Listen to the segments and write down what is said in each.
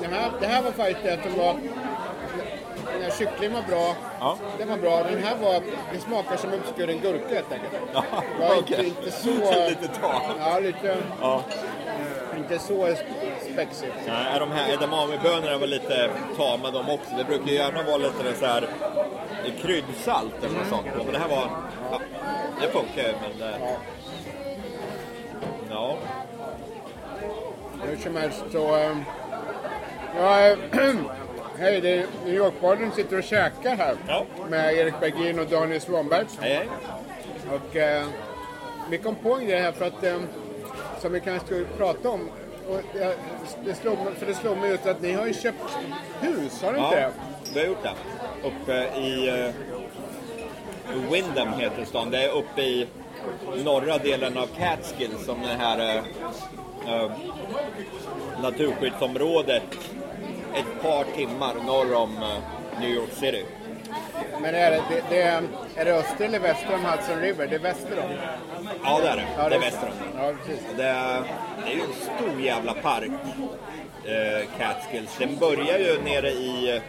Det här, det här, var faktiskt det som var... Den här kycklingen var bra. Ja. Den var bra. Den här var... Det smakar som uppskuren gurka helt enkelt. Ja, var okej. inte, inte så... Lite tam. Ja, lite... Ja. Inte så spexigt. Nej, de här edamamebönorna var lite tama de också. Det brukar ju gärna vara lite så här kryddsalt eller något sånt. Men det här var... Ja, det funkar ju men... eh, Ja. Hur som helst så... ehm, Ja, hej, det är New York-podden sitter och käkar här. Ja. Med Erik Bergin och Daniel Svanberg. Hej, hej. Och eh, vi kom på en grej här för att... Eh, som vi kanske skulle prata om. Och, det slog, för det slog mig ut att ni har ju köpt hus, har ni inte Ja, det? vi har gjort det. Uppe i uh, Windham heter stan. Det är uppe i norra delen av Catskills som det här uh, uh, naturskyddsområdet ett par timmar norr om eh, New York City. Men är det, det, det, är- det öster eller väster om Hudson River? Det är väster om. Ja, det är det. Ja, det är väster om. Ja, precis. Det är, det är ju en stor jävla park, eh, Catskills. Den börjar ju nere i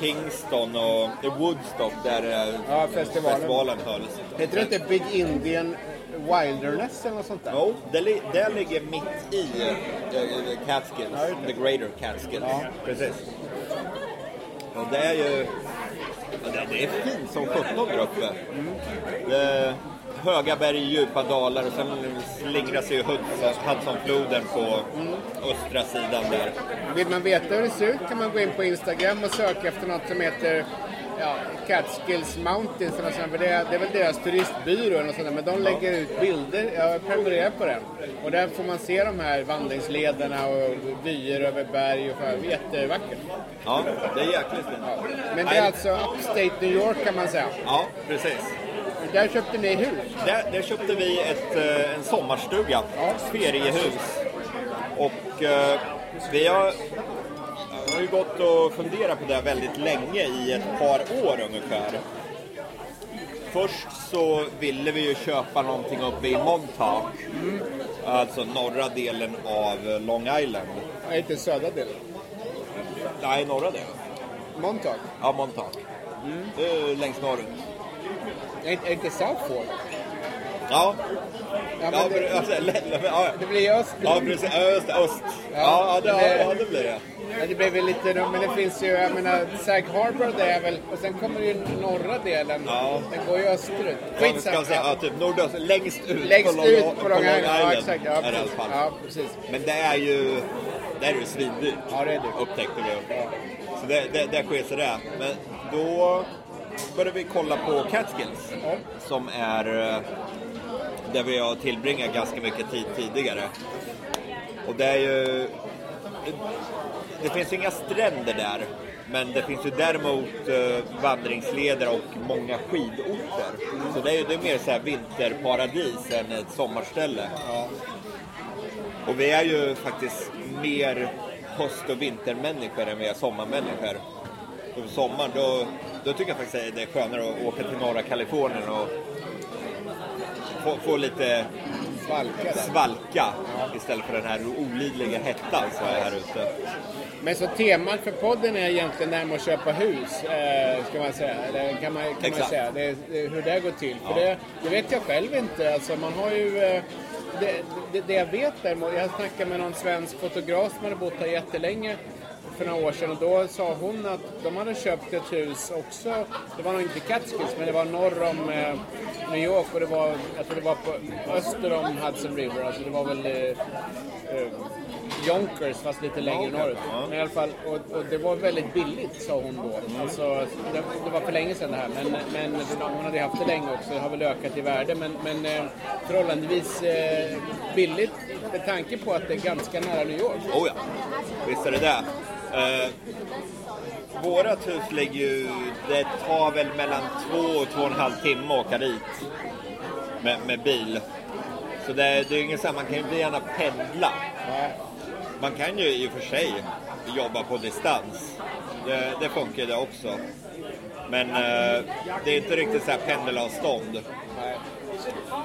Kingston och Woodstock där eh, Ja, festivalen. festivalen hölls. Heter det inte Big Indian Wilderness eller något sånt där? Jo, det, li- det ligger mitt i eh, Catskills, Ja, det. the greater Catskills. Ja. Precis. Och det är ju ja, Det, är fint som sjutton där uppe. Det är höga berg, djupa dalar och sen slingrar sig Hudsonfloden på östra sidan där. Vill man veta hur det ser ut kan man gå in på Instagram och söka efter något som heter ja, Catskills Mountains eller sånt, för det, är, det är väl deras turistbyrå eller sånt men de lägger ut bilder. Jag prenumererar på den. Och där får man se de här vandringslederna och vyer över berg och så. Jättevackert. Ja, det är jäkligt fint. Men det är alltså upstate New York kan man säga. Ja, precis. Där köpte ni hus. Där, där köpte vi ett, eh, en sommarstuga, ett feriehus. Och eh, vi har, har ju gått och funderat på det väldigt länge, i ett par år ungefär. Först så ville vi ju köpa någonting uppe i Montauk, alltså norra delen av Long Island. Ja, inte södra delen. Nej, norra delen. Montauk. Ja, Montauk. Det är längst norrut. Är inte- är inte South Fork? Ja, Ja, ja, men det, alltså, ja, det blir öst. ja precis. Öst, öst. Ja, ja, det, det- ja, det blir det. Ja, det blir väl lite, men det finns ju, jag menar, Sag Harbor det är väl, och sen kommer ju norra delen. Ja. Den går ju österut. Ja, ska jag säga, ja, typ nordöst, längst ut Längst på ut på Long Island. Ja, exakt. Ja, det precis. Ja, precis. Men det är ju, det är ju svindyrt. Ja, det är dyrt. Upptäckte vi. Så det, det, det sker sig det. Men då började vi kolla på Catskills. Ja. Som är eh, där vi har tillbringat ganska mycket tid tidigare. Och det är ju... Det finns inga stränder där. Men det finns ju däremot eh, vandringsleder och många skidorter. Så det är ju det är mer så här vinterparadis än ett sommarställe. Och vi är ju faktiskt mer höst och vintermänniskor än vi är sommarmänniskor. Och på sommaren då, då tycker jag faktiskt att det är skönare att åka till norra Kalifornien och få, få lite Svalka svalka istället för den här olidliga hettan som är här ute. Men så temat för podden är egentligen det här med att köpa hus, eh, ska man säga. Eller kan man, kan man säga. Det, det, hur det går till. För det, det vet jag själv inte. Alltså man har ju... Eh, det, det, det jag vet däremot, jag snackade med någon svensk fotograf som hade bott här jättelänge för några år sedan och då sa hon att de hade köpt ett hus också. Det var nog inte Catskills men det var norr om eh, New York och det var, jag tror det var på öster om Hudson River. Alltså det var väl eh, eh, Yonkers fast lite längre norrut. Men i alla fall, och, och det var väldigt billigt sa hon då. Alltså, det, det var för länge sedan det här men, men hon hade haft det länge också. Det har väl ökat i värde men, men eh, förhållandevis eh, billigt med tanke på att det är ganska nära New York. Oh ja, visst är det det. Eh, vårat hus ligger ju, det tar väl mellan två och två och en halv timme att åka dit med, med bil. Så det, det är inget så här, man kan ju inte gärna pendla. Man kan ju i och för sig jobba på distans. Det, det funkar det också. Men eh, det är inte riktigt så här pendelavstånd.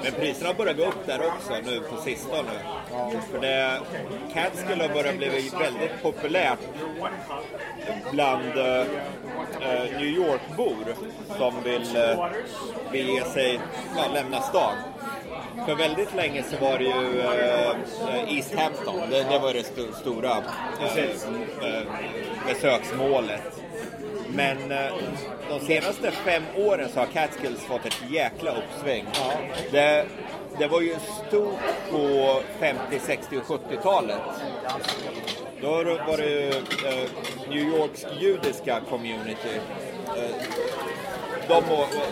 Men priserna börjar gå upp där också nu på sistone. För det, Catskill har börjat bli väldigt populärt bland eh, eh New York-bor som vill eh, bege sig, ja, lämna stan. För väldigt länge så var det ju eh, eh East Hampton, det, det var det st stora eh, eh besöksmålet. Men eh, de senaste fem åren så har Catskills fått ett jäkla uppsving. Det, det var ju stort på 50, 60 och 70-talet. Då var det ju eh, New Yorks judiska community. Eh, de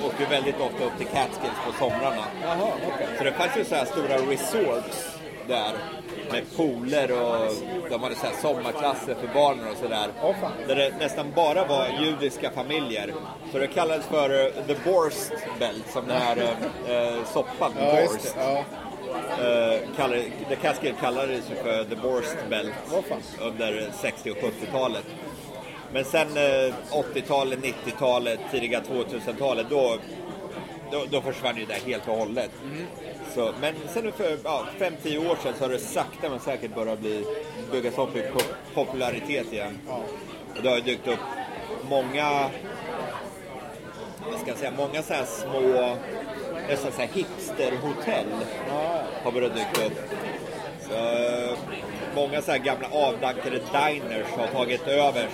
åkte väldigt ofta upp till Catskills på somrarna. Jaha, okej. Så det fanns ju så här stora resorts där med pooler och de hade så här sommarklasser för barnen och sådär. Fan. där det nästan bara var judiska familjer. Så det kallades för eh, the Borst Belt, som den här eh, soppan, Ja, just Borst. det. Ja. Eh, kallade, The Cascade kallades för The Borst Belt fan. under 60 och 70-talet. Men sen eh, 80-talet, 90-talet, tidiga 2000-talet, då, då, då försvann ju det helt och hållet. Mm. Så, men sen för ja, 5-10 år sedan så har det sakta men säkert börjat bli, byggas upp i po- popularitet igen. Och det har ju dykt upp många, vad ska jag säga, många så här små, nästan så här hipsterhotell Ja. har börjat dyka upp. Så, eh, många så här gamla avdankade diners har tagit över,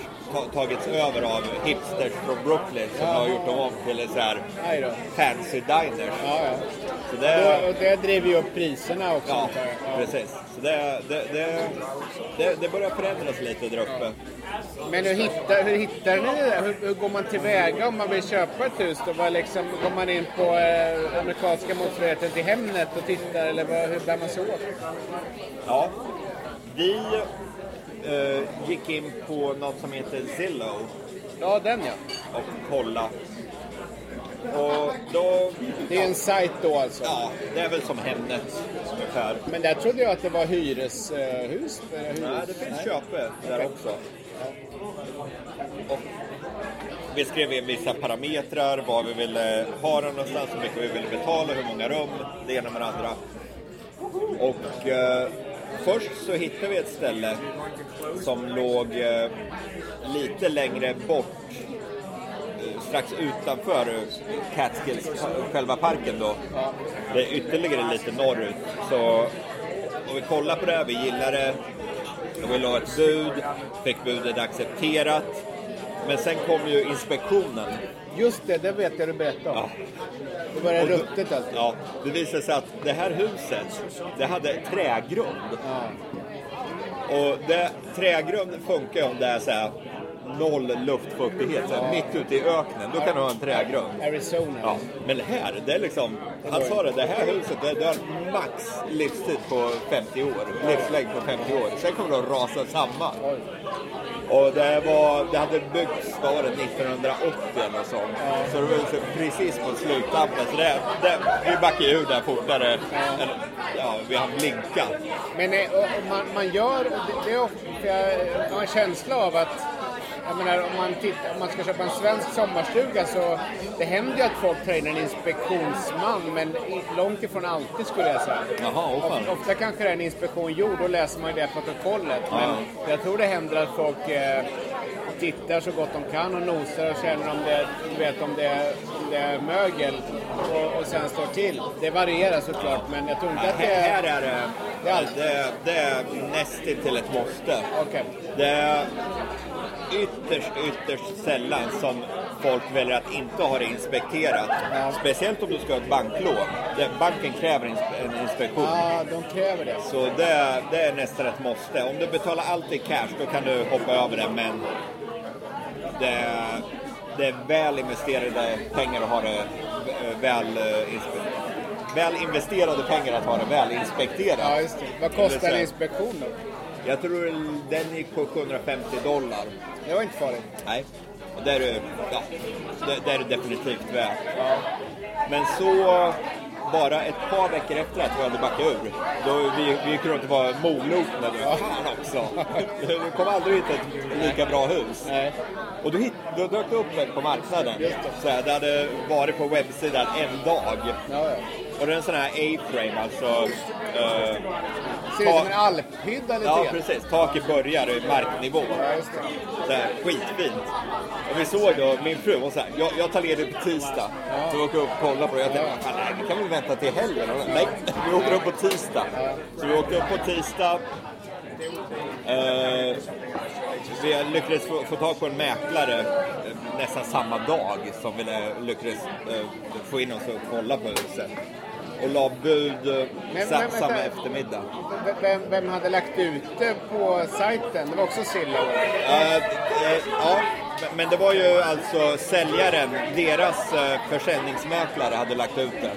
tagits över av hipsters från Brooklyn som har gjort dem om till så här fancy diners. Ja, ja. Så det, och det driver ju upp priserna också. ja, ja. precis. Så det, det, det, det, börjar förändras lite där uppe. Men hur hittar, hur hittar ni det? Hur, hur går man tillväga om man vill köpa ett hus? Då? Vad liksom, går man in på eh, amerikanska motsvarigheten till Hemnet och tittar eller vad, hur bär man sig åt? Ja, vi eh, gick in på något som heter Zillow Ja, den ja. och kolla. Och då, Det är en sajt då alltså. ja, det är väl som Hemnet ungefär. Men där trodde jag att det var hyreshus. Eh, hus, eh, hyres... Nej, det finns köpe där också. Och vi skrev in vissa parametrar, var vi ville ha den någonstans, hur mycket vi ville betala, hur många rum, det ena med det andra. Och eh, först så hittade vi ett ställe som låg eh, lite längre bort, eh, strax utanför eh, Catskills, själva parken då. Det är ytterligare lite norrut. Så och vi kollade på det, vi gillade det. Och vi la ett bud, fick budet accepterat. Men sen kom ju inspektionen. Just det, det vet jag du berättade om. Ja. Det Och då- ruttet alltså. Ja, det visade sig att det här huset, det hade trägrund. Ja. Och det, trägrund funkar om det är så här noll luftfuktighet, så här, mitt ute i öknen. Då kan du ha en trägrund. Arizona. Ja, men här, det är liksom, han sa det, det här huset det, det har max livstid på 50 år, livslängd på 50 år. Sen kommer det att rasa samman. Och det, var, det hade byggts, vad var det, 1980 eller något sånt. Så det var liksom precis på sluttampen. Så det, det, vi backade ur där fortare än ja, vi hann blinka. Men eh, och, man, man gör, det, det är ofta, jag har en känsla av att jag menar, om, man tittar, om man ska köpa en svensk sommarstuga så det händer ju att folk tar in en inspektionsman men långt ifrån alltid skulle jag säga. Jaha. Ofta, ofta kanske det är en inspektion gjord, då läser man ju det protokollet. Men jag tror det händer att folk eh, tittar så gott de kan och nosar och känner om det, du vet, om det, om det är mögel och, och sen slår till. Det varierar såklart men jag tror inte att det Här, här är... är det, Det är det, det är nästan till ett måste. Okej. Det är ytterst, ytterst sällan som folk väljer att inte ha det inspekterat. Ja. Speciellt om du ska ha ett banklån. Banken kräver en inspektion. Ja, de kräver det. Så det, det är nästan ett måste. Om du betalar allt i cash då kan du hoppa över det men det, det är väl investerade pengar att ha det eh, väl, eh, inspe- väl investerade pengar att ha det väl inspekterat. Ja, just det. Vad kostar en inspektion då? Jag tror den gick på 750 dollar. Det var inte farligt. Nej. Och det är det, ja, det, är det definitivt värt. Ja. Men så bara ett par veckor efter att vi hade backat ur, då vi, vi gick runt och var molokna. Fan också! Du kommer aldrig hitta ett lika bra hus. Nej. Och då, hit, då dök det upp ett på marknaden. Det. Så här, det hade varit på webbsidan en dag. Ja, ja. Och det är en sån här A-frame, alltså... eh, Ser ut som en alphydda lite Ja, grann. precis. Taket börjar i marknivå. Ja, just det. Så här, skitfint. Och vi såg då, min fru så här, jag, jag tar ledigt på tisdag. Så vi åker upp och kollar på det. Jag tänkte, fan nej, vi kan väl vänta till helgen? Nej, vi åker upp på tisdag. Så vi åkte upp på tisdag. Eh, vi lyckades få, få tag på en mäklare eh, nästan samma dag som vi eh, lyckades eh, få in oss och kolla på huset. Och la bud eh, Men- sa, men vänta. samma eftermiddag. Vem, vem hade lagt ut det på sajten? Det var också Zillow. Eh, eh, ja, men- det var ju alltså säljaren, deras försäljningsmäklare hade lagt ut det.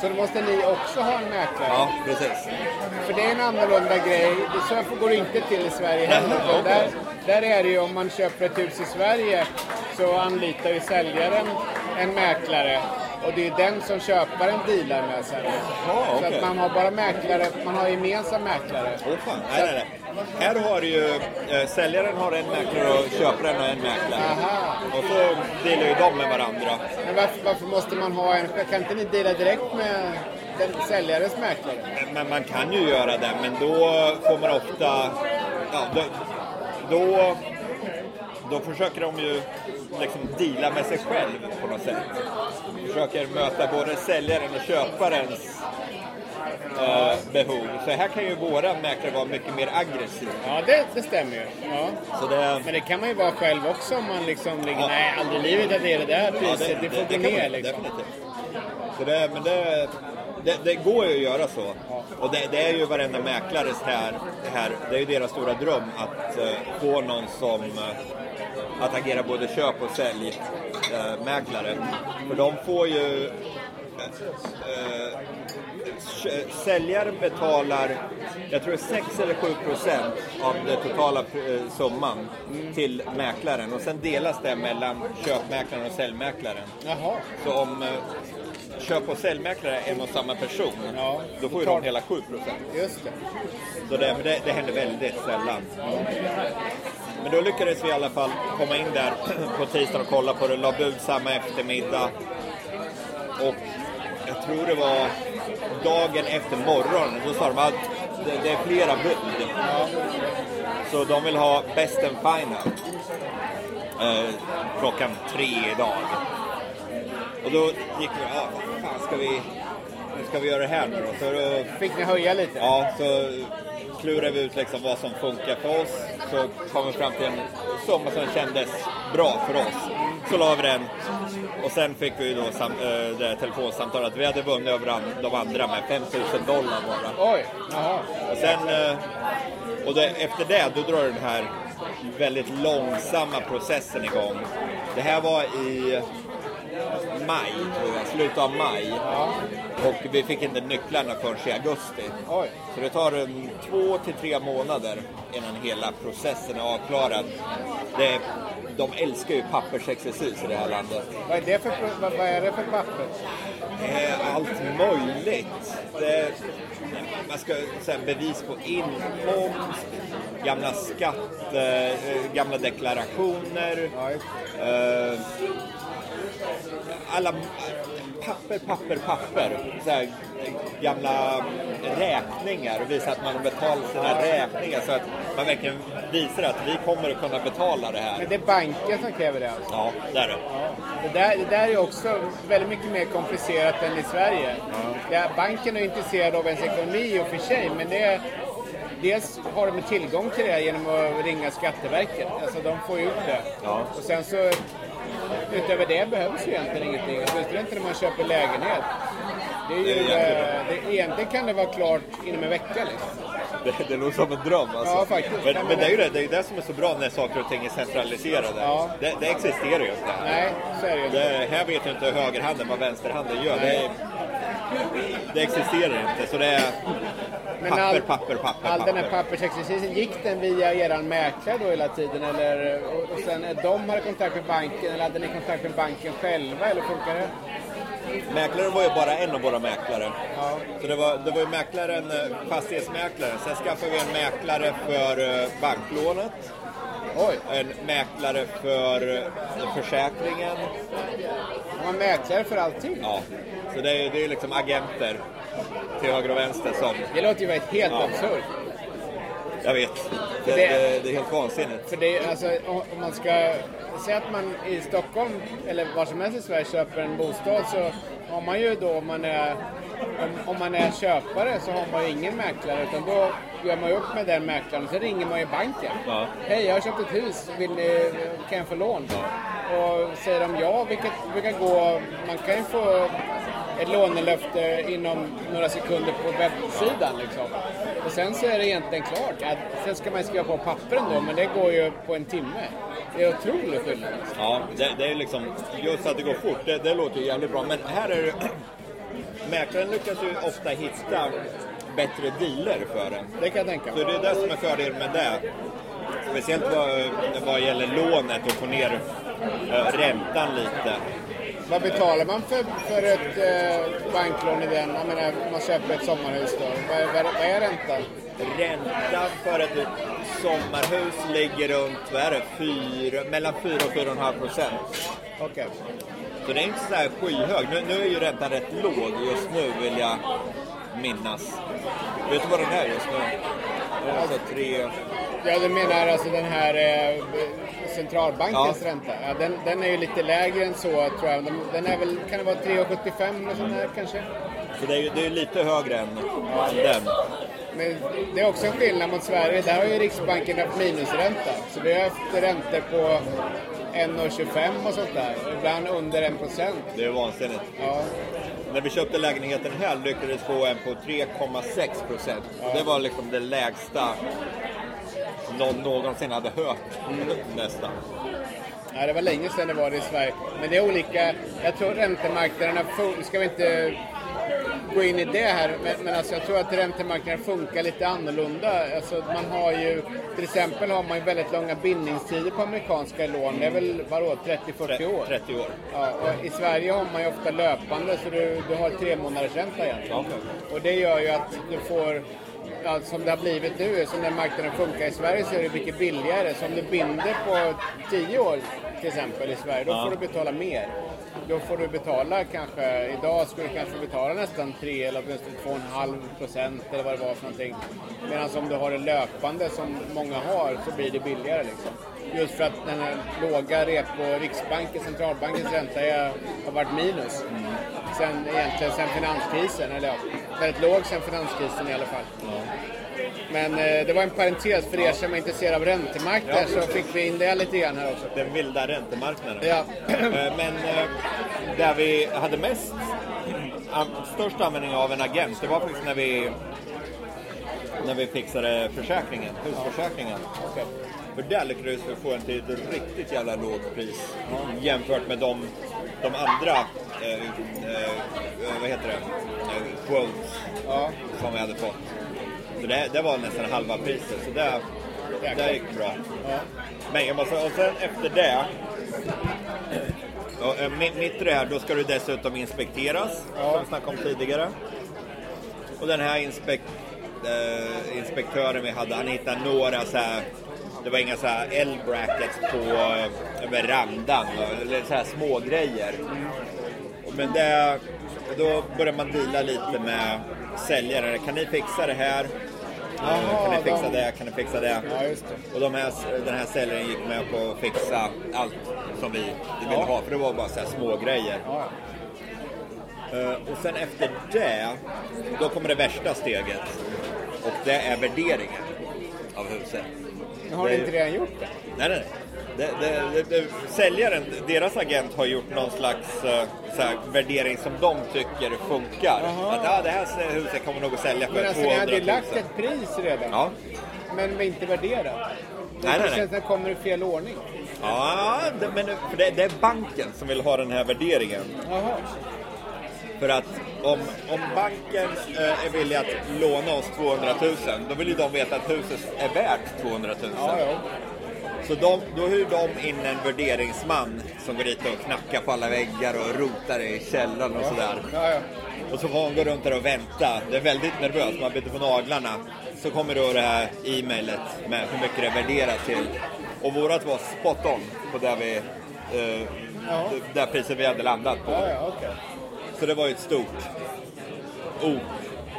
Så då måste ni också ha en mäklare? Ja, precis. För det är en annorlunda grej. Så går det inte till i Sverige heller. Där, där är det ju om man köper ett hus i Sverige så anlitar ju säljaren en mäklare och det är den som köparen dealar med sen. Jaha, Så okej. att man har bara mäklare, man har gemensam mäklare. Åh fan, nej, nej, nej. Här har du ju, eh, säljaren har en mäklare och köparen har en mäklare. Aha. Och så delar ju de med varandra. Men varför, varför måste man ha en, kan inte ni deala direkt med den säljarens mäklare? Men man kan ju göra det, men då får man ofta... Ja, då, då, då försöker de ju liksom deala med sig själv på något sätt. Försöker möta både säljaren och köparens eh, behov. Så här kan ju våra mäklare vara mycket mer aggressiva. Ja, det, det stämmer ju. Ja. Det, Men det kan man ju vara själv också om man liksom ligger, Ja. nej aldrig i livet att det är det där Ja, priset, det, får gå ner man- liksom. Definitivt. Så det, men det, det, det går ju att göra så. Och det, det är ju varenda mäklares här, här, det är ju deras stora dröm att eh, få någon som eh, att agera både köp och sälj eh. För de får ju eh, kö- Säljaren betalar, jag tror 6 eller 7 procent av den totala eh, summan till mäklaren och sen delas det mellan köpmäklaren och säljmäklaren. Jaha. Så om eh, köp och säljmäklare är en och samma person, Ja. då får ju de hela 7 procent. Just det. Så det, det, det händer väldigt sällan. Men då lyckades vi i alla fall komma in där på tisdagen och kolla på det. La bud samma eftermiddag. Och jag tror det var dagen efter morgonen. Då sa de att det, det är flera bud. Så de vill ha best and final. Eh, klockan tre idag. Och då gick vi, ja fan ska vi, ska vi göra det här nu då? Så då Fick ni höja lite? Ja, så klurade vi ut liksom vad som funkar för oss. Så kom vi fram till en summa som kändes bra för oss. Så la vi den. Och sen fick vi ju då sam, äh, det här telefonsamtalet. Vi hade vunnit över an, de andra med 5000 dollar bara. Oj, jaha. Och sen, eh, och det, efter det, då drar den här väldigt långsamma processen igång. Det här var i maj, tror jag, slutet av maj. Och vi fick inte nycklarna förrän i augusti. Oj. Så det tar en två till tre månader innan hela processen är avklarad. Det, de älskar ju pappersexercis i det här landet. Vad är det för, vad, vad är det för papper? Eh, allt möjligt. Det, man ska säga bevis på inkomst, gamla skatt, eh, gamla deklarationer. Ja, Eh, alla papper, papper, papper. Så här, gamla räkningar och visa att man har betalat sina räkningar så att man verkligen visar att vi kommer att kunna betala det här. Men det är banken som kräver det alltså? Ja, där är det. Det där, det där är också väldigt mycket mer komplicerat än i Sverige. Ja. banken är intresserad av ens ekonomi i och för sig, men det är, dels har de tillgång till det genom att ringa Skatteverket. Alltså de får ut det. Ja. Och sen så, utöver det behövs ju egentligen ingenting. Åtminstone inte när man köper lägenhet. Det är ju, Det är eh, det, egentligen kan det vara klart inom en vecka liksom. Det, det låter som en dröm alltså. Ja, faktiskt. Men, Nej, men men det är ju det- det, är det som är så bra när saker och ting är centraliserade. Ja. Det, det existerar ju inte. Nej, så är det ju. Det, här vet ju inte högerhanden vad vänsterhanden gör. Det är, det existerar inte. Så det är papper, all- papper, papper, All den här papper. pappersexercisen, gick den via eran mäklare då hela tiden? Eller, och, och sen de hade kontakt med banken eller hade ni kontakt med banken själva? Eller funkar det? Mäklaren var ju bara en av våra mäklare. Ja. Så det var, det var ju mäklaren, eh, fastighetsmäklaren. Sen skaffade vi en mäklare för eh, banklånet. Oj, En mäklare för försäkringen. har mäklare för allting? Ja, så det är, det är liksom agenter till höger och vänster som, Det låter ju helt Ja. absurt. jag vet, det, Det- det, det är helt vansinnigt. För det, alltså, om om man ska säga att man i Stockholm eller var som helst i Sverige köper en bostad så har man ju då om man är om, man är köpare så har man ju ingen mäklare utan då gör man ju upp med den mäklaren och sen ringer man ju banken. Ja. Hej, jag har köpt ett hus. Vill ni, kan jag få lån? Och säger de ja, vilket brukar gå... Man kan ju få ett lånelöfte inom några sekunder på webbsidan. Liksom. Och sen så är det egentligen klart. Ja, sen ska man skriva på pappren då, men det går ju på en timme. Det är otrolig skillnad. Ja, det, det är liksom, just att det går fort, det, det låter ju jävligt bra. Men här är det, mäklaren lyckas ju ofta hitta bättre dealer för en. Det kan jag tänka Så mig. det är det som är fördelen med det. Speciellt vad, vad gäller lånet och få ner eh, räntan lite. Vad betalar man för, för ett eh, banklån i den? Jag menar, man köper ett sommarhus då. Vad, är- vad, vad är räntan? Räntan för ett sommarhus ligger runt, vad är det, fyra, mellan 4 och 4,5 procent. Okej. Så det är inte så här skyhög. Nu, nu är ju räntan rätt låg just nu vill jag minnas. Vet du vad den är just nu? Alltså tre... Ja, du menar alltså den här eh, centralbankens Ja. ränta? Ja, den, den är ju lite lägre än så tror jag. Den, den är väl, kan det vara 3,75 eller sånt där kanske? Så det är ju det är lite högre än den. Men det är också en skillnad mot Sverige. Där har ju Riksbanken haft minusränta. Så vi har haft räntor på 1,25 och sånt där. Ibland under 1 procent. Det är vansinnigt. Ja. När vi köpte lägenheten här lyckades få en på 3,6 procent. Det var liksom det lägsta någon någonsin hade hört nästan. Ja, det var länge sedan det var det i Sverige. Men det är olika. Jag tror räntemarknaderna... ska vi inte gå in i det här, men, men alltså jag tror att räntemarknaden funkar lite annorlunda. Alltså man har ju, till exempel har man ju väldigt långa bindningstider på amerikanska lån. Det är väl, vadå, 30-40 år? 30 år. Ja, och I Sverige har man ju ofta löpande så du, du har tre månaders ränta egentligen. Och det gör ju att du får, ja, som det har blivit nu, som den marknaden funkar i Sverige så är det mycket billigare. Så om du binder på 10 år till exempel i Sverige, då Ja. får du betala mer. Då får du betala kanske, idag skulle du kanske betala nästan 3 eller åtminstone 2,5 procent eller vad det var för någonting. Medan om du har det löpande som många har så blir det billigare liksom. Just för att den här låga repo, Riksbanken, centralbankens ränta är, har varit minus. Sen egentligen sen finanskrisen, eller ja, väldigt låg sen finanskrisen i alla fall. Men eh, det var en parentes för er som är intresserade av räntemarknaden så fick vi in det lite grann här också. Den vilda räntemarknaden. Ja. Eh, Men eh, där vi hade mest, störst användning av en agent, det var faktiskt när vi, när vi fixade försäkringen, husförsäkringen. Okej. För där lyckades vi få en till ett riktigt jävla lågt pris jämfört med de, de andra, eh, eh, vad heter det, eh, quotes Ja. som vi hade fått. Så det, det var nästan halva priset, så det, det gick bra. Ja. Men jag måste, och sen efter det, och, eh, mitt mitt i det här, då ska du dessutom inspekteras, som vi snackade om tidigare. Och den här inspek, eh, inspektören vi hade, han hittade några så här, det var inga så här L-brackets på eh, verandan, eller så här små grejer. Men det, då börjar man deala lite med säljare. Kan ni fixa det här? Jaha, kan ni fixa de- det? Kan ni fixa det? Ja, det. Och de här, den här säljaren gick med på att fixa allt som vi, vi ville Ja. ha, för det var bara så här små grejer. Ja. Eh, och sen efter det, då kommer det värsta steget. Och det är värderingen av huset. Men har ni inte redan gjort det? Nej, nej. Det, det, det, det, säljaren, deras agent har gjort någon slags eh, här, värdering som de tycker funkar. Jaha. Att ja, det här huset kommer nog att sälja för Men alltså 200 ni 000. hade lagt ett pris redan. Ja. Men inte värderat. Det Nej, nej, känns nej. att det kommer i fel ordning. Ja, det, men för det, det är banken som vill ha den här värderingen. Jaha. För att om, om banken eh, är villig att låna oss 200 000, då vill ju de veta att huset är värt 200 000. Ja, ja. Så de, då hyr de in en värderingsman som går dit och knackar på alla väggar och rotar i källaren och sådär. Ja, ja. Och så får man gå runt där och vänta. Det är väldigt nervöst, man biter på naglarna. Så kommer då det här e-mailet med hur mycket det är värderat till. Och vårat var spot on på där, vi, eh, Ja. där priset vi hade landat på. okej. Så det var ju ett stort ok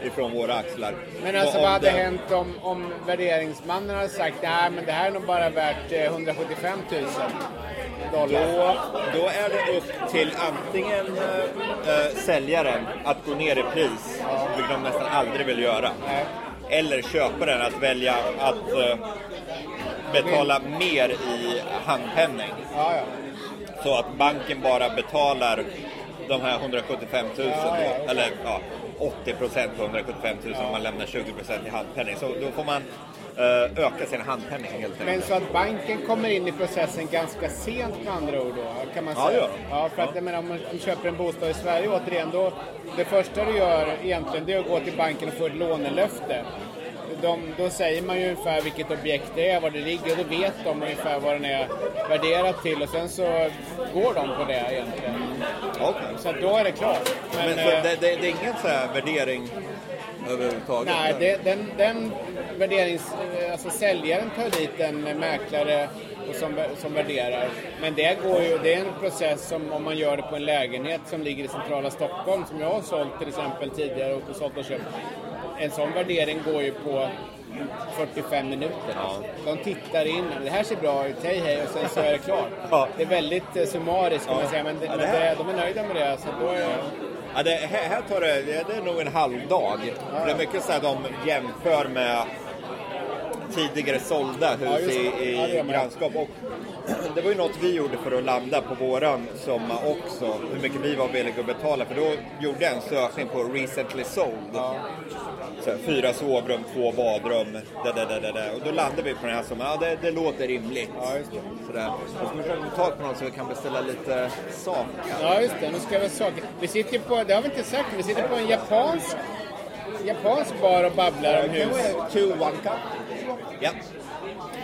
ifrån våra axlar. Men alltså vad hade det- hänt om, om värderingsmannen hade sagt nej men det här är nog bara värt eh, 175 000 dollar? Då, då är det upp till antingen eh, eh, säljaren att gå ner i pris, vilket de nästan aldrig vill göra. Nej. Eller köparen att välja att eh, betala mer i handpenning. Ja, ja. Så att banken bara betalar de här 175 000. Ja, ja, okej. Eller ja, 80 procent på 175 000 om man lämnar 20 procent i handpenning. Så då får man eh, öka sin handpenning helt enkelt. Men så att banken kommer in i processen ganska sent med andra ord då, kan man Ja, säga? gör de. Ja, för att jag menar, om man om man köper en bostad i Sverige återigen, då det första du gör egentligen det är att gå till banken och få ett lånelöfte. De, då säger man ju ungefär vilket objekt det är, var det ligger och då vet de ungefär vad den är värderad till och sen så går de på det egentligen. Okej. Så då är det klart. Men, Men eh, det, det, det är ingen så här värdering överhuvudtaget? Nej, det, den, den värderings... Alltså säljaren tar dit en mäklare och som, som värderar. Men det går ju, det är en process som om man gör det på en lägenhet som ligger i centrala Stockholm som jag har sålt till exempel tidigare och sålt och köpt. En sån värdering går ju på 45 minuter. Ja. De tittar in, det här ser bra ut, hej hej och sen så är det klart. Ja. Det är väldigt eh, summariskt kan Ja. man säga men, det, Ja, men det här- de är nöjda med det. Så då är, Ja, det, här, här tar det, det är nog en halv dag. Det är mycket så här de jämför med tidigare sålda hus Ja, i, Ja, i man. grannskap. Och det var ju något vi gjorde för att landa på våran summa också. Hur mycket vi var villiga att betala. För då gjorde jag en sökning på recently sold. ja. Så här, fyra sovrum, två badrum. Där, där, där, där. Och då landade vi på den här summan. Ja, det, det låter rimligt. Ja, just det. Sådär. Och så försöker vi ta på någon så vi kan beställa lite saker. Ja, just det. Nu ska vi saker. Vi sitter på, det har vi inte sagt, vi sitter på en japansk, japansk bar och babblar om hus. Two one cup. Ja.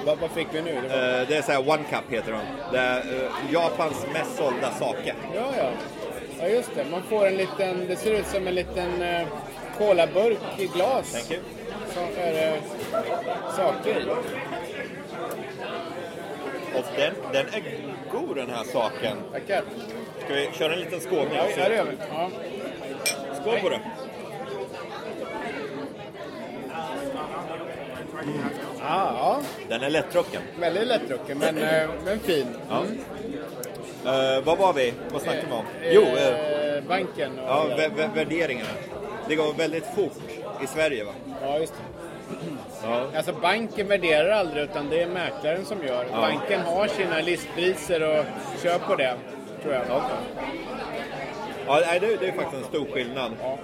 Vad, vad fick vi nu? Det var, Eh, Det är så här One Cup heter de. Det är eh, Japans mest sålda sake. ja, ja. Ja, just det. Man får en liten, det ser ut som en liten uh, colaburk i glas. Thank you. Så är saker i. Och den, den är god den här saken. Tackar. Ska vi köra en liten skål? Ja, ja, det gör vi. Ja. Skål på det. Ja, ja, Den är lättdrucken. väldigt lättdrucken men, eh, men fin. Ja. Eh, vad var vi? Vad snackade vi om? Jo, eh, Eh, banken och ja, vä- vä- värderingarna. Det går väldigt fort i Sverige va? ja, just det. Ja. Alltså banken värderar aldrig utan det är mäklaren som gör. Ja. Banken har sina listpriser och kör på det, tror jag. Ja, det, det är faktiskt en stor skillnad. Ja.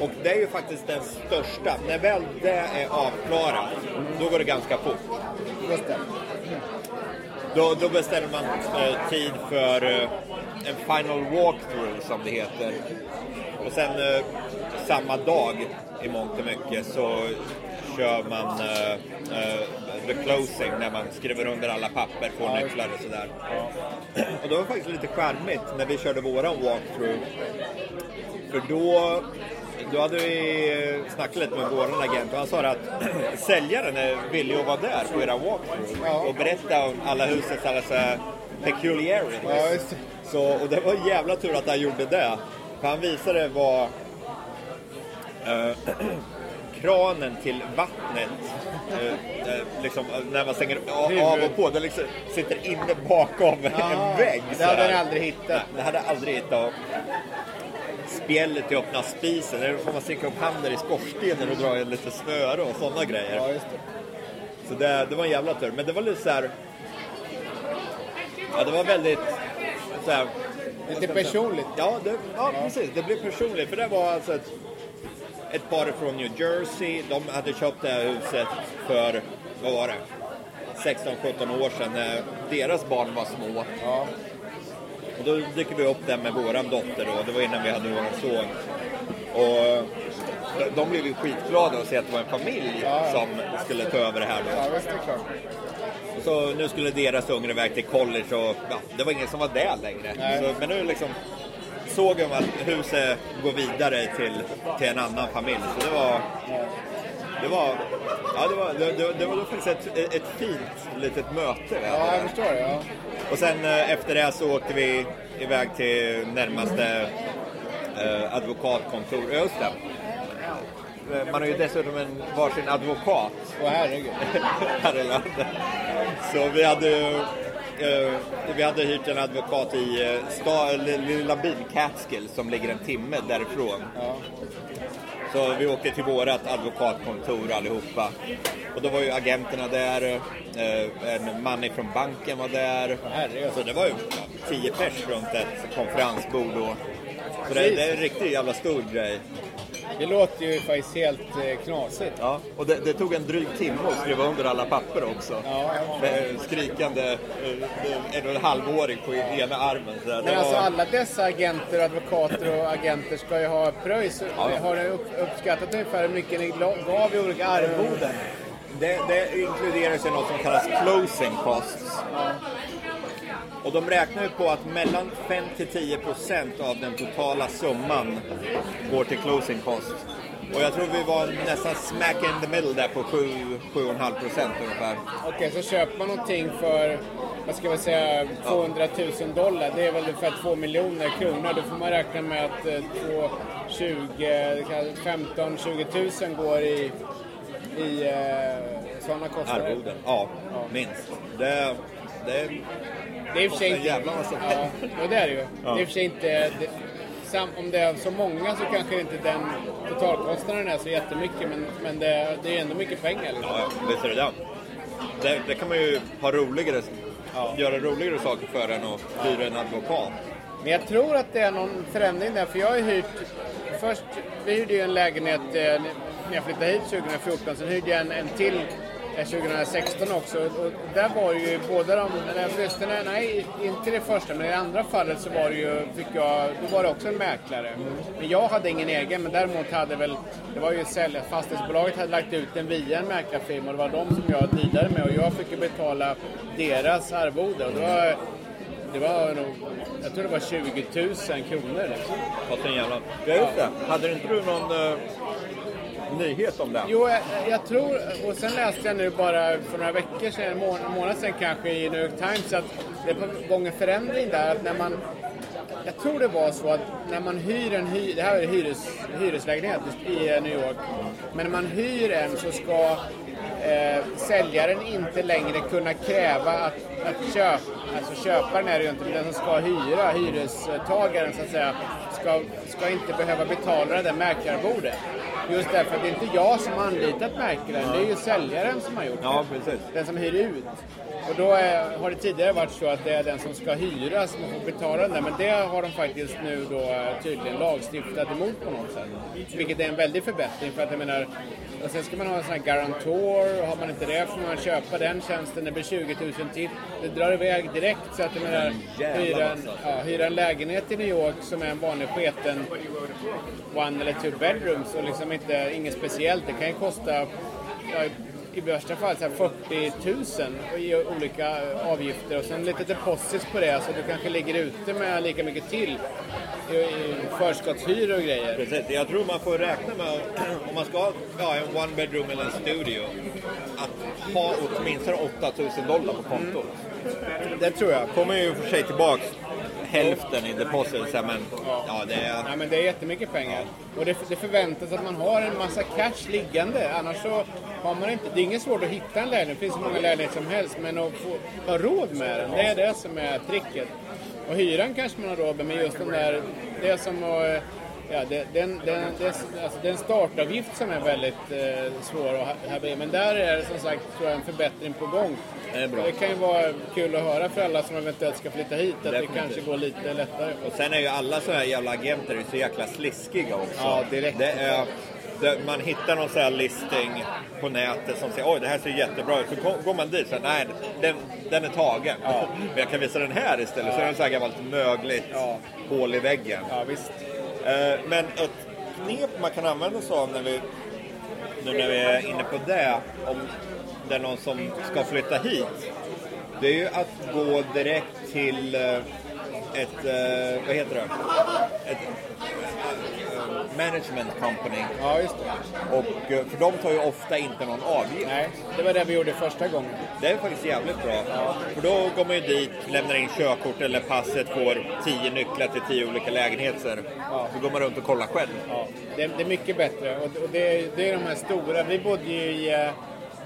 Och det är ju faktiskt den största. När väl det är avklarat, då går det ganska fort. Just det. Då, då bestämmer man eh, tid för eh, en final walkthrough som det heter. Och sen eh, samma dag i mångt och mycket så kör man eh, eh, the closing när man skriver under alla papper, får Ja, nycklar och sådär. Och det var faktiskt lite charmigt när vi körde våran walkthrough. För då, då hade vi snackat lite med vår agent och han sa att säljaren är villig att vara där på era walkthrough Ja. och berätta om alla husets alla så peculiarities. Ja, just det. Så, och det var jävla tur att han gjorde det. För han visade vad eh, kranen till vattnet, eh, eh, liksom, när man stänger av och på, det liksom sitter inne bakom en vägg. Det hade han aldrig hittat. Nej, det hade aldrig hittat. Spjället till öppna spisen, där får man sticka upp handen i skorstenen och dra i lite snöre och sådana grejer. Ja, just det. Så det, det var en jävla tur. Men det var lite så här. Ja, det var väldigt så här, Lite personligt. Ja, det, ja, precis. Det blev personligt. För det var alltså ett, ett par från New Jersey. De hade köpt det här huset för, vad var det? 16-17 år sedan när deras barn var små. Ja. Och då dyker vi upp där med våran dotter då. Det var innan vi hade våran son. Och de- blev ju skitglada att se att det var en familj Ja, som skulle ta över det här då. Ja, det Så nu skulle deras ungar iväg till college och ja, det var ingen som var där längre. Så, men nu liksom såg de att huset går vidare till, till en annan familj. Så det var... Det var, ja, det var, det, det, var faktiskt ett, ett fint litet möte. Ja, jag förstår. Ja. Och sen eh, efter det så åkte vi iväg till närmaste eh, advokatkontor. Just det. Eh, Man har ju dessutom en varsin advokat Åh herregud. här i landet. Så vi hade ju, eh, vi hade hyrt en advokat i eh, sta, li- lilla byn Catskill som ligger en timme därifrån. Ja. Så vi åkte till vårat advokatkontor allihopa. Och då var ju agenterna där, eh, en man ifrån banken var där. Så det var ju tio pers runt ett konferensbord. Och, så det, det är en riktigt jävla stor grej. Det låter ju faktiskt helt eh, knasigt. Ja, och det, det tog en dryg timme att skriva under alla papper också. Ja. Med skrikande eh, en och en halvåring på ena armen. Så Men alltså var- alla dessa agenter, advokater och agenter ska ju ha pröjs. Ja. Har ni upp, uppskattat ungefär hur mycket ni gav i olika arvoden? Det, det inkluderas ju något som kallas closing costs. Och de räknar ju på att mellan 5 till 10 procent av den totala summan går till closing costs. Och jag tror vi var nästan smack in the middle där på 7-7,5 procent ungefär. Okej, så köper man någonting för, vad ska man säga, 200 000 dollar. Det är väl ungefär 2 miljoner kronor. Då får man räkna med att eh, 2, 20, 15, 20 000 går i, i eh, sådana kostnader. Arvoden, ja, minst. Det, det, Det är i och för sig inte... jävla massa ja, pengar. ja, det är det ju. Det är för sig inte... Det, sam, om det är så många så kanske inte den totalkostnaden är så jättemycket, men, men det, det är ändå mycket pengar. Liksom. ja, visst är det det. det. Kan man ju ha roligare, göra roligare saker för än att hyra en advokat. Men jag tror att det är någon förändring där, för jag har hyrt... Först, vi hyrde ju en lägenhet eh, när jag flyttade hit 2014, sen hyrde jag en, en till 2016 också. Och där var ju båda de, eller förresten, nej inte det första, men i det andra fallet så var det ju, fick jag, då var det också en mäklare. Men jag hade ingen egen, men däremot hade väl, det var ju sälj, fastighetsbolaget hade lagt ut den via en mäklarfirma och det var de som jag dealade med och jag fick ju betala deras arvode. Och det var, det var nog, jag tror det var 20 000 kronor. Liksom. Fast en jävla... Ja, just det. Hade inte du någon eh, nyhet om den? Jo, jag, jag tror, och sen läste jag nu bara för några veckor sedan, en månad, månad sedan kanske i New York Times att det är på gång en förändring där. Att när man, jag tror det var så att när man hyr en hy, det här är hyres, hyreslägenhet i New York, men när man hyr en så ska eh, säljaren inte längre kunna kräva att, att köp, alltså köparen är det ju inte, men den som ska hyra, hyrestagaren så att säga, ska, ska inte behöva betala det där mäklarbordet. Just därför att det är inte jag som har anlitat mäklaren, det är ju säljaren som har gjort det. Ja, precis. Den som hyr ut. Och då är, har det tidigare varit så att det är den som ska hyra som får betala den där. Men det har de faktiskt nu då eh, tydligen lagstiftat emot på något sätt. Vilket är en väldig förbättring för att jag menar, och sen ska man ha en sån här garantor och har man inte det får man köpa den tjänsten. Det blir 20 000 till. Det drar iväg direkt så att jag menar, jävla hyra en, massa. ja, hyra en lägenhet i New York som är en vanlig sketen one eller two bedrooms och liksom inte, inget speciellt. Det kan ju kosta ja, i värsta fall så här 40 000 i olika avgifter och sen lite deposits på det så du kanske ligger ute med lika mycket till i, i förskottshyror och grejer. Precis. Jag tror man får räkna med, om man ska ha ja, en one bedroom eller en studio, att ha åtminstone 8000 dollar på kontot. Det tror jag. Kommer ju för sig tillbaks hälften i deposit, så här, men ja, det är... Ja, men det är jättemycket pengar. Och det, det förväntas att man har en massa cash liggande. Annars så har man inte... Det är inget svårt att hitta en lägenhet. Det finns hur många lägenheter som helst. Men att få ha råd med den, det är det som är tricket. Och hyran kanske man har råd med, men just den där... Det är som att... Ja, det, den, den, det, alltså, det är en startavgift som är väldigt eh, svår att ha- ha Men där är det som sagt tror jag, en förbättring på gång. Det är bra. Det kan ju vara kul att höra för alla som eventuellt ska flytta hit. Att Definitivt. det kanske går lite lättare. Och sen är ju alla sådana här jävla agenter så jäkla sliskiga också. Ja, direkt. Det är, man hittar någon sån här listing på nätet som säger oj det här ser jättebra ut. Så går- man dit säger nej den, den är tagen. Men jag kan visa den här istället. Så är den så här gammalt mögligt Ja. hål i väggen. Ja, visst. Eh, Men ett knep man kan använda sig av när vi, nu när vi är inne på det, om är någon som ska flytta hit, det är ju att gå direkt till eh, ett, eh, vad heter det, ett eh, management company. Ja, just det. Och, för de tar ju ofta inte någon avgift. Nej, det var det vi gjorde första gången. Det är faktiskt jävligt bra. För då går man ju dit, lämnar in körkort eller passet, får tio nycklar till tio olika lägenheter. Ja. Så går man runt och kollar själv. Ja, det, det är mycket bättre. Och, det, är- det är de här stora. Vi bodde ju i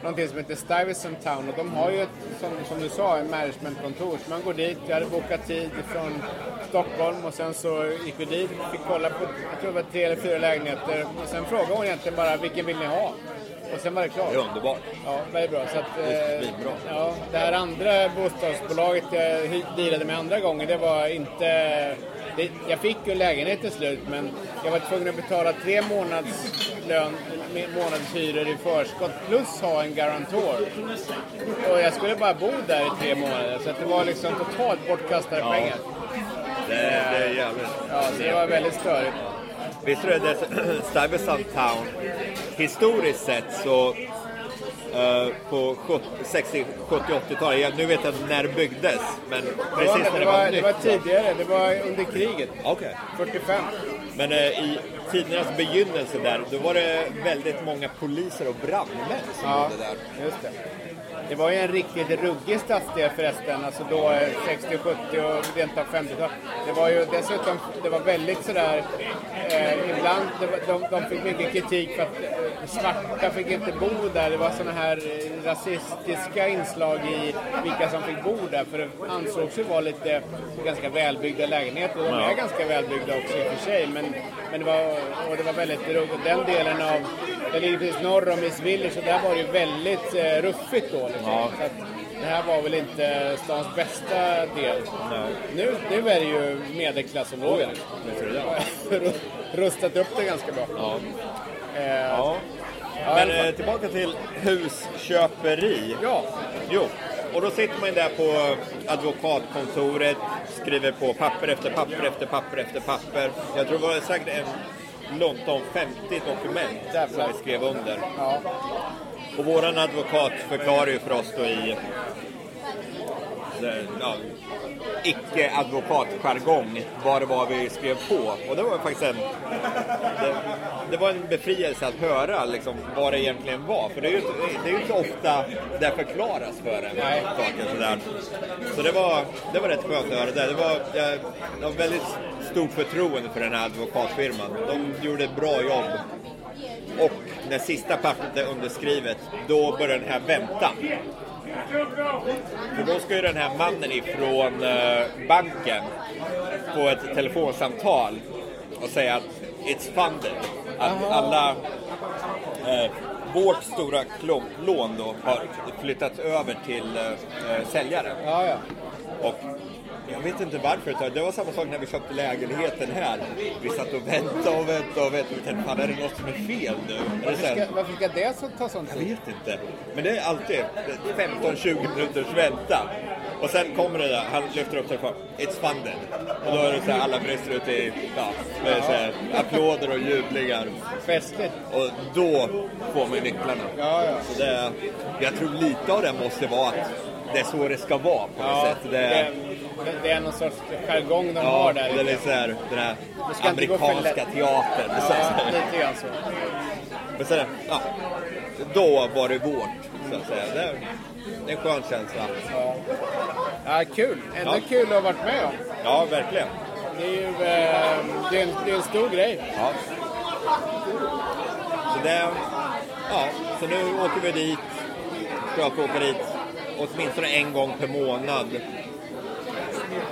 någonting som heter Stuyvesant Town och de har ju ett, som, som du sa, en managementkontor. Så man går dit, jag hade bokat tid från Stockholm och sen så gick vi dit, fick kolla på, jag tror det var tre eller fyra lägenheter. Och sen frågade hon egentligen bara, vilken vill ni ha? Och sen var det klart. Det är underbart. Ja, väldigt bra. Så att, Det är eh, svinbra. ja, det här andra bostadsbolaget jag dealade med andra gången, det var inte... Det, jag fick ju lägenhet till slut, men jag var tvungen att betala tre månads lön, månadshyror i förskott plus ha en garantor. Och jag skulle bara bo där i tre månader, så det var liksom totalt bortkastade Ja. pengar. Det, det är jävligt. Ja, så det var väldigt störigt. Visst är det Stuyvesant Town, historiskt sett så eh, på 70, 60, 70, 80-talet, ja, nu vet jag inte när det byggdes, men Det precis var, när det, det var, var det nytt. var va? tidigare, det var under kriget. Okej. 45. Men eh, i tidernas begynnelse där, då var det väldigt många poliser och brandmän som Ja, bodde där. just det. Det var ju en riktigt ruggig stadsdel förresten, alltså då eh, 60, 70 och rent av 50-tal. Det var ju dessutom, det var väldigt sådär, eh, ibland, de, de fick mycket kritik för att eh, svarta fick inte bo där. Det var sådana här eh, rasistiska inslag i vilka som fick bo där, för det ansågs ju vara lite ganska välbyggda lägenheter. De är ganska välbyggda också i och för sig, men, men det var, och det var väldigt ruggigt. Den delen av, det ligger precis norr om Miss Village och där var det ju väldigt eh, ruffigt då. Liksom. Ja. Så att det här var väl inte stans bästa del. Nej. Nu, nu är det ju medelklassområde. Visst är det det? Rustat upp det ganska bra. Ja. Eh, Ja. ja, Men eh, tillbaka till husköperi. ja, Jo, och då sitter man ju där på advokatkontoret, skriver på papper efter papper efter papper efter papper. Jag tror det var säkert en lunt om 50 dokument Jävlar. som vi skrev under. ja, Och våran advokat förklarar ju för oss då i ja, icke-advokatjargong vad det var vi skrev på. Och det var faktiskt en, det, det var en befrielse att höra liksom, vad det egentligen var. För det är ju inte, det är ju inte ofta det förklaras för en. Nej. Saker, sådär. Så det var, det var rätt skönt att höra det. Det var, jag, jag har väldigt stort förtroende för den här advokatfirman. De gjorde ett bra jobb. Och när sista pappret är underskrivet, då börjar den här väntan. För då ska ju den här mannen ifrån eh, banken få ett telefonsamtal och säga att it's funded. Att alla... Eh, vårt stora lån då har flyttats över till eh, eh, säljaren. ja, ja. Och jag vet inte varför. Det var samma sak när vi köpte lägenheten här. Vi satt och väntade och väntade och väntade. Vi tänkte, fan är det något som är fel nu? Varför ska, varför ska det så- ta sån jag tid? vet inte. Men det är alltid 15-20 minuters väntan. Och sen kommer det där, han lyfter upp telefonen. It's funded. Och då är det så här, alla brister ut i ja, med så här, applåder och jublingar. Festligt. Och då får man nycklarna. Ja, ja. Så det, jag tror lite av det måste vara att det är så det ska vara på något Ja, sätt. det, Det, det, är någon sorts jargong de ja, har där. det är så här, den här amerikanska teatern. Så, Ja, lite grann så. Men sen, ja, då var det vårt, så att säga. Det, det är en skön känsla. Ja. ja, kul. Ändå Ja. kul att ha varit med om. Ja, verkligen. Det är ju eh, det är en, det är en stor grej. Ja. Så det, ja, så nu åker vi dit, försöker åka dit åtminstone en gång per månad.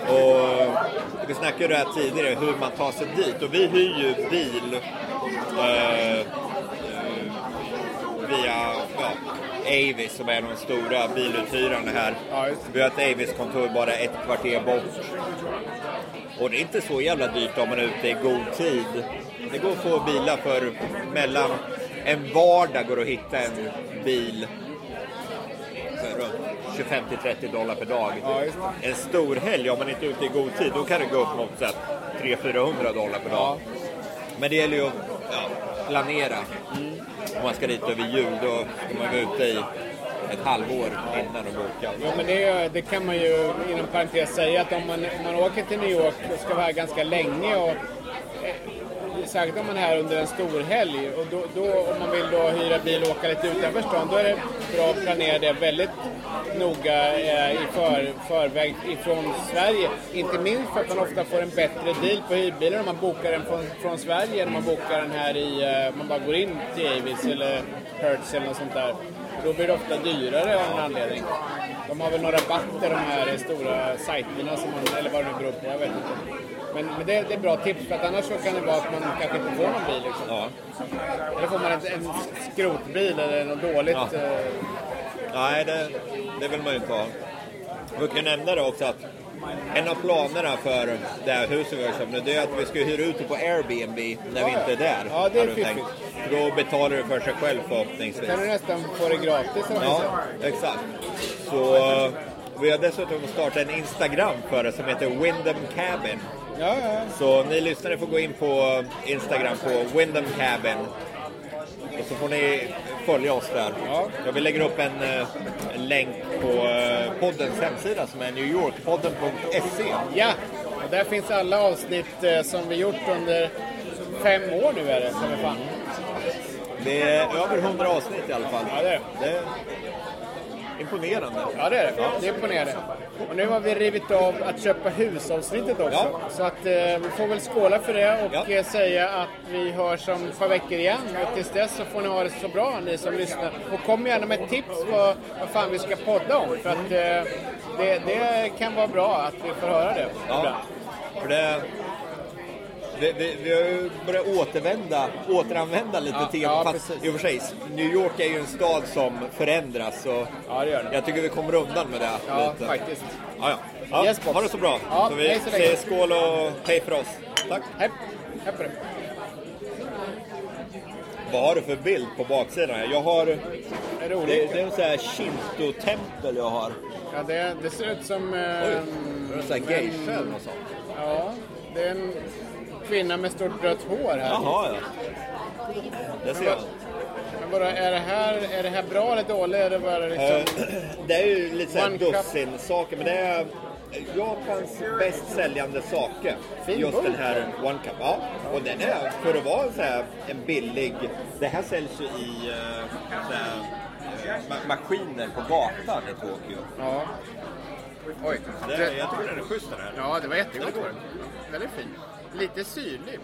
Och vi snackade ju det här tidigare, hur man tar sig dit. Och vi hyr ju bil eh, eh, via ja, Avis som är de stora biluthyrarna här. Vi har ett Avis-kontor bara ett kvarter bort. Och det är inte så jävla dyrt om man är ute i god tid. Det går att få bilar för mellan en vardag går att hitta en bil runt 25 till 30 dollar per dag. Ja, En stor helg, om man inte är ute i god tid, då kan det gå upp mot 300-400 dollar per dag. Men det gäller ju att ja, planera. Om man ska dit över jul, då ska man vara ute i ett halvår innan och boka. Jo, men det, det kan man ju inom parentes säga att om man, om man åker till New York och ska vara här ganska länge och särskilt om man är här under en stor helg och då, då, om man vill då hyra bil och åka lite utanför stan då är det bra att planera det väldigt noga eh, i för, förväg ifrån Sverige. Inte minst för att man ofta får en bättre deal på hyrbilen om man bokar den från, från Sverige än om man bokar den här i, eh, man bara går in till Avis eller Hertz eller något sånt där. Då blir det ofta dyrare av en anledning. De har väl några rabatter de här stora sajterna som man, eller vad det nu beror på, jag vet inte. Men, men det, det är bra tips för att annars så kan det vara att man kanske inte får någon bil liksom. Ja. Eller får man en, en skrotbil eller något dåligt. Ja. eh, Nej, det, det vill man ju inte ha. Vi kan nämna det också att en av planerna för det här huset vi har köpt nu, det är att vi ska hyra ut det på Airbnb när vi inte är där. ja, det är fiffigt. För Då betalar du för sig själv förhoppningsvis. kan du nästan få det gratis Ja, exakt. Så eh, vi har dessutom startat en Instagram för det som heter Windham Cabin. Ja, ja. Så ni lyssnare får gå in på Instagram på Windham Cabin. Och så får ni följa oss där. Ja. Ja, vi lägger upp en, eh, en länk på eh, poddens hemsida som är newyorkpodden.se. ja. Och där finns alla avsnitt eh, som vi gjort under fem år nu är det, som är fan. Det är över 100 avsnitt i alla fall. Ja, det är det. imponerande. Ja, det är det. Det är imponerande. Och nu har vi rivit av att köpa husavsnittet också. Ja. Så att eh, vi får väl skåla för det och Ja. eh, säga att vi hörs om ett par veckor igen. Och tills dess så får ni ha det så bra, ni som lyssnar. Och kom gärna med tips på vad fan vi ska podda om. För att eh, det, det kan vara bra att vi får höra det Ja, ibland. för det... Vi, vi, vi har ju börjat återvända, återanvända lite Ja, teman. ja, fast precis. i och för sig, New York är ju en stad som förändras. Så Ja, det gör det. jag tycker vi kommer undan med det. Ja, lite. faktiskt. Ja, ja. ja Yes, ha det så bra. Ja, så vi hej så säger skål och hej för oss. Tack. Hepp, hepp på det. Vad har du för bild på baksidan? Jag har... Är det Det, olika? det är en sån här shinto-tempel jag har. Ja, det, det ser ut som... Oj, Eh, är det en sån här geisha eller något sånt? ja, det är en kvinna med stort rött hår här. Jaha, ja. Det ser jag. Men bara, är det här, är det här bra eller dåligt? Är det bara liksom... Eh, Det är ju lite såhär dussin saker, men det är Japans bäst säljande sake. Fin Just burk. den här One Cup. Ja, och den är, för att vara så här, en billig... Det här säljs ju i så här, eh, ma- maskiner på gatan i Tokyo. Ja. Oj. Det, jag tycker den är schysst den här. ja, det var jättegott. Väldigt fin. Lite syrlig.